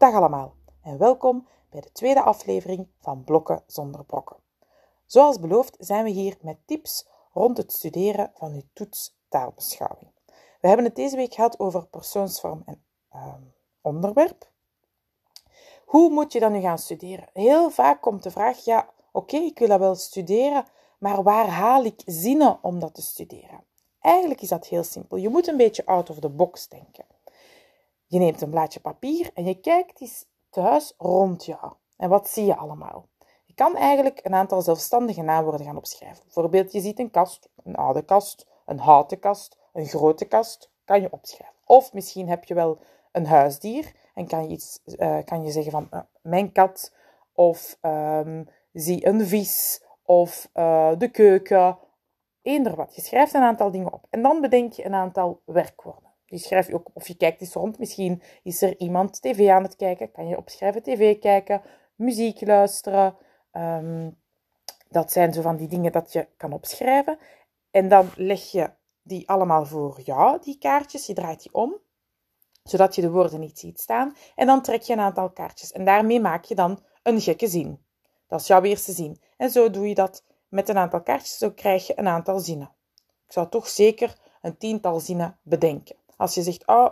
Dag allemaal en welkom bij de tweede aflevering van Blokken zonder brokken. Zoals beloofd zijn we hier met tips rond het studeren van uw toets taalbeschouwing. We hebben het deze week gehad over persoonsvorm en ehm, onderwerp. Hoe moet je dan nu gaan studeren? Heel vaak komt de vraag: ja, oké, ik wil dat wel studeren, maar waar haal ik zinnen om dat te studeren? Eigenlijk is dat heel simpel. Je moet een beetje out of the box denken. Je neemt een blaadje papier en je kijkt eens thuis rond jou. En wat zie je allemaal? Je kan eigenlijk een aantal zelfstandige naamwoorden gaan opschrijven. Bijvoorbeeld, je ziet een kast, een oude kast, een houten kast, een grote kast, kan je opschrijven. Of misschien heb je wel een huisdier en kan je, iets, uh, kan je zeggen van uh, mijn kat, of um, zie een vis, of uh, de keuken, eender wat. Je schrijft een aantal dingen op en dan bedenk je een aantal werkwoorden. Die schrijf je ook of je kijkt eens rond. Misschien is er iemand tv aan het kijken. Kan je opschrijven tv kijken, muziek luisteren. Um, dat zijn zo van die dingen dat je kan opschrijven. En dan leg je die allemaal voor jou, die kaartjes. Je draait die om, zodat je de woorden niet ziet staan. En dan trek je een aantal kaartjes. En daarmee maak je dan een gekke zin. Dat is jouw eerste zin. En zo doe je dat met een aantal kaartjes. Zo krijg je een aantal zinnen. Ik zou toch zeker een tiental zinnen bedenken. Als je zegt, oh,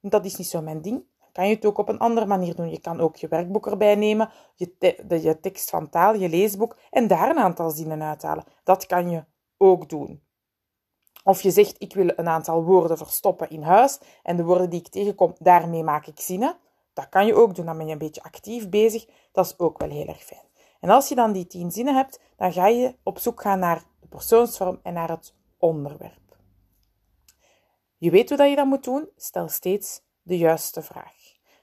dat is niet zo mijn ding, kan je het ook op een andere manier doen. Je kan ook je werkboek erbij nemen, je, je tekst van taal, je leesboek en daar een aantal zinnen uithalen. Dat kan je ook doen. Of je zegt, ik wil een aantal woorden verstoppen in huis en de woorden die ik tegenkom, daarmee maak ik zinnen. Dat kan je ook doen, dan ben je een beetje actief bezig. Dat is ook wel heel erg fijn. En als je dan die tien zinnen hebt, dan ga je op zoek gaan naar de persoonsvorm en naar het onderwerp. Je weet hoe dat je dat moet doen. Stel steeds de juiste vraag.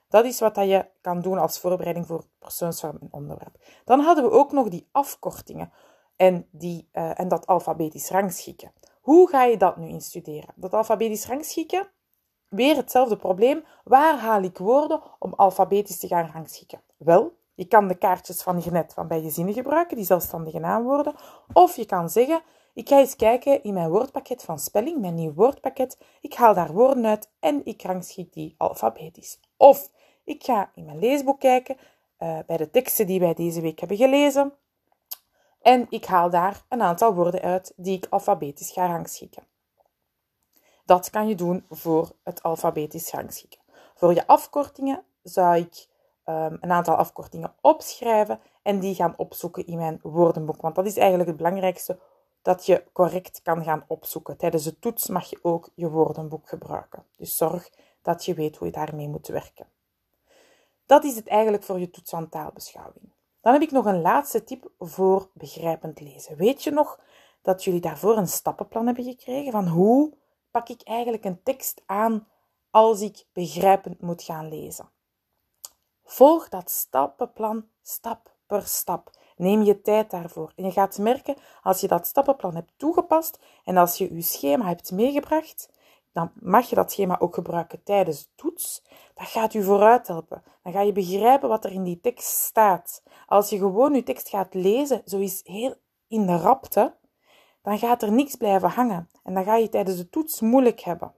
Dat is wat dat je kan doen als voorbereiding voor persoonsvorm en onderwerp. Dan hadden we ook nog die afkortingen en, die, uh, en dat alfabetisch rangschikken. Hoe ga je dat nu instuderen? Dat alfabetisch rangschikken, weer hetzelfde probleem. Waar haal ik woorden om alfabetisch te gaan rangschikken? Wel, je kan de kaartjes van hiernet van bij je zinnen gebruiken, die zelfstandige naamwoorden. Of je kan zeggen, ik ga eens kijken in mijn woordpakket van spelling, mijn nieuw woordpakket. Ik haal daar woorden uit en ik rangschik die alfabetisch. Of ik ga in mijn leesboek kijken uh, bij de teksten die wij deze week hebben gelezen. En ik haal daar een aantal woorden uit die ik alfabetisch ga rangschikken. Dat kan je doen voor het alfabetisch rangschikken. Voor je afkortingen zou ik um, een aantal afkortingen opschrijven en die gaan opzoeken in mijn woordenboek. Want dat is eigenlijk het belangrijkste dat je correct kan gaan opzoeken. Tijdens de toets mag je ook je woordenboek gebruiken. Dus zorg dat je weet hoe je daarmee moet werken. Dat is het eigenlijk voor je toets van taalbeschouwing. Dan heb ik nog een laatste tip voor begrijpend lezen. Weet je nog dat jullie daarvoor een stappenplan hebben gekregen van hoe pak ik eigenlijk een tekst aan als ik begrijpend moet gaan lezen? Volg dat stappenplan stap per stap. Neem je tijd daarvoor. En je gaat merken, als je dat stappenplan hebt toegepast en als je je schema hebt meegebracht, dan mag je dat schema ook gebruiken tijdens de toets. Dat gaat u vooruit helpen. Dan ga je begrijpen wat er in die tekst staat. Als je gewoon je tekst gaat lezen, zo heel in de rapte, dan gaat er niks blijven hangen. En dan ga je tijdens de toets moeilijk hebben.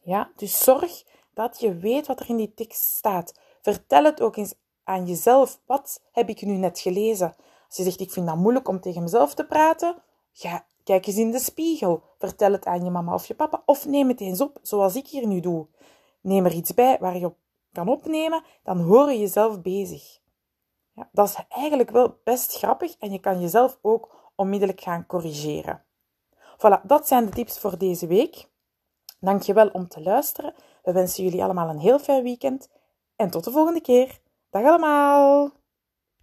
Ja, dus zorg dat je weet wat er in die tekst staat. Vertel het ook eens aan jezelf. Wat heb ik nu net gelezen? Als je zegt, ik vind dat moeilijk om tegen mezelf te praten, ga, kijk eens in de spiegel. Vertel het aan je mama of je papa. Of neem het eens op, zoals ik hier nu doe. Neem er iets bij waar je op kan opnemen, dan hoor je jezelf bezig. Ja, dat is eigenlijk wel best grappig en je kan jezelf ook onmiddellijk gaan corrigeren. Voilà, dat zijn de tips voor deze week. Dankjewel om te luisteren. We wensen jullie allemaal een heel fijn weekend en tot de volgende keer. Dag allemaal!